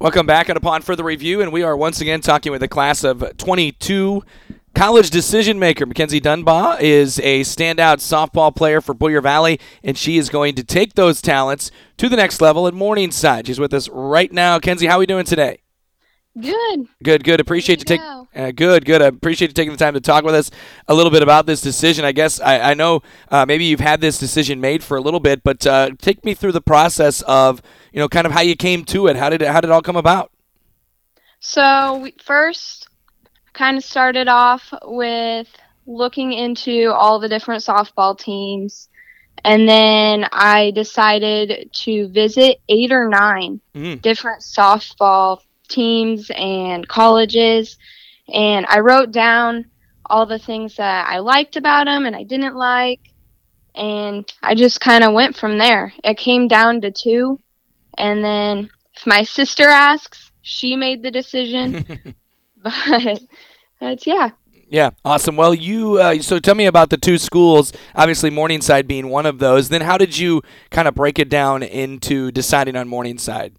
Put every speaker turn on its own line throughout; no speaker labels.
Welcome back on Upon Further Review, and we are once again talking with a class of 22 college decision maker. Makenzie Dumbaugh is a standout softball player for Boyer Valley, and she is going to take those talents to the next level at Morningside. She's with us right now. Kenzie, how are we doing today?
Good.
Good, good. Appreciate you taking. Uh, good, good. I appreciate you taking the time to talk with us a little bit about this decision. I guess I, I know uh, maybe you've had this decision made for a little bit, but uh, take me through the process of you know kind of how you came to it. How did it, how did it all come about?
So we first kind of started off with looking into all the different softball teams. And then I decided to visit eight or nine
Mhm.
different softball teams and colleges. And I wrote down all the things that I liked about them and I didn't like. And I just kind of went from there. It came down to two. And then if my sister asks, she made the decision. but that's, yeah.
Yeah, awesome. Well, you uh, so tell me about the two schools. Obviously, Morningside being one of those. Then, how did you kind of break it down into deciding on Morningside?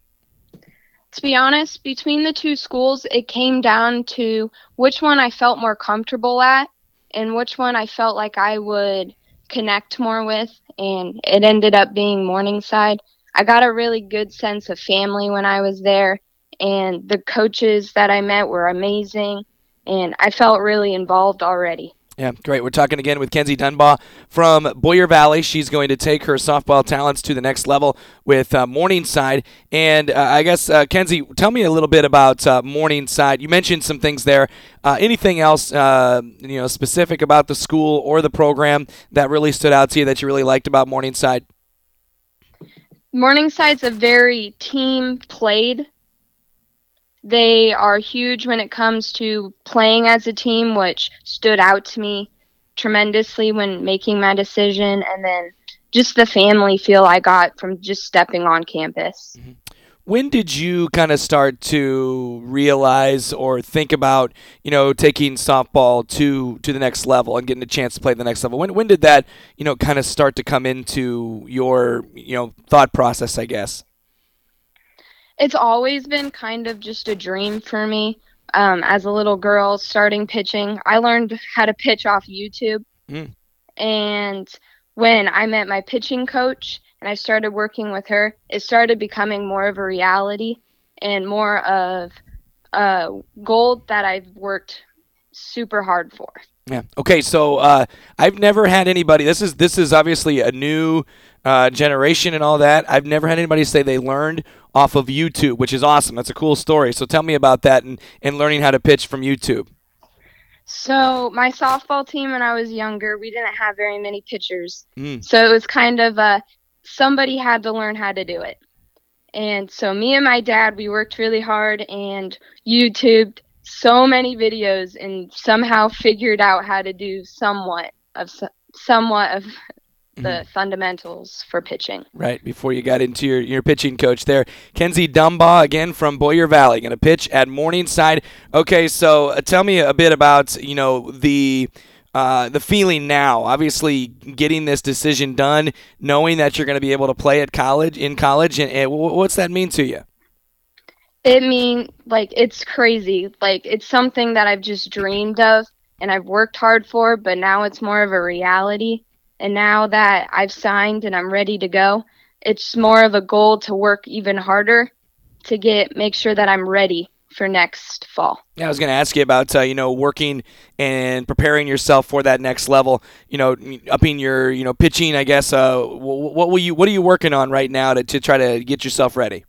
To be honest, between the two schools, it came down to which one I felt more comfortable at and which one I felt like I would connect more with. And it ended up being Morningside. I got a really good sense of family when I was there, and the coaches that I met were amazing, and I felt really involved already.
Yeah, great. We're talking again with Kenzie Dumbaugh from Boyer Valley. She's going to take her softball talents to the next level with uh, Morningside. And uh, I guess, uh, Kenzie, tell me a little bit about uh, Morningside. You mentioned some things there. Uh, anything else, uh, you know, specific about the school or the program that really stood out to you that you really liked about Morningside?
Morningside's a very team played. They are huge when it comes to playing as a team, which stood out to me tremendously when making my decision. And then just the family feel I got from just stepping on campus. Mm-hmm.
When did you kind of start to realize or think about, you know, taking softball to to the next level and getting a chance to play the next level? When when did that, you know, kind of start to come into your, you know, thought process, I guess?
It's always been kind of just a dream for me. Um, as a little girl starting pitching, I learned how to pitch off YouTube.
Mm.
And when I met my pitching coach and I started working with her, it started becoming more of a reality and more of a goal that I've worked super hard for.
Yeah. Okay. So uh, I've never had anybody. This is this is obviously a new uh, generation and all that. I've never had anybody say they learned off of YouTube, which is awesome. That's a cool story. So tell me about that and and learning how to pitch from YouTube.
So my softball team when I was younger, we didn't have very many pitchers.
Mm.
So it was kind of a somebody had to learn how to do it. And so me and my dad, we worked really hard and YouTubed so many videos and somehow figured out how to do somewhat of somewhat of the fundamentals for pitching.
Right before you got into your, your pitching coach there, Kenzie Dumbaugh again from Boyer Valley, going to pitch at Morningside. Okay, so uh, tell me a bit about you know the uh, the feeling now. Obviously, getting this decision done, knowing that you're going to be able to play at college in college, and, and what's that mean to you?
It mean like it's crazy. Like it's something that I've just dreamed of and I've worked hard for, but now it's more of a reality. And now that I've signed and I'm ready to go, it's more of a goal to work even harder to get make sure that I'm ready for next fall.
Yeah, I was going to ask you about uh, you know working and preparing yourself for that next level. You know, upping your you know pitching. I guess. Uh, what will you What are you working on right now to, to try to get yourself ready?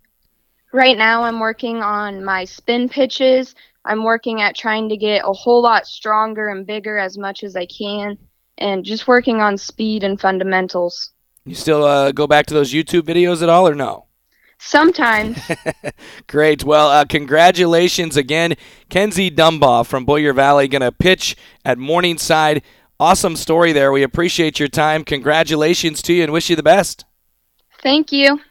Right now I'm working on my spin pitches. I'm working at trying to get a whole lot stronger and bigger as much as I can and just working on speed and fundamentals.
You still uh, go back to those YouTube videos at all, or no?
Sometimes
Great. Well, uh, congratulations again, Kenzie Dumbaugh from Boyer Valley, going to pitch at Morningside. Awesome story there. We appreciate your time. Congratulations to you and wish you the best.
Thank you.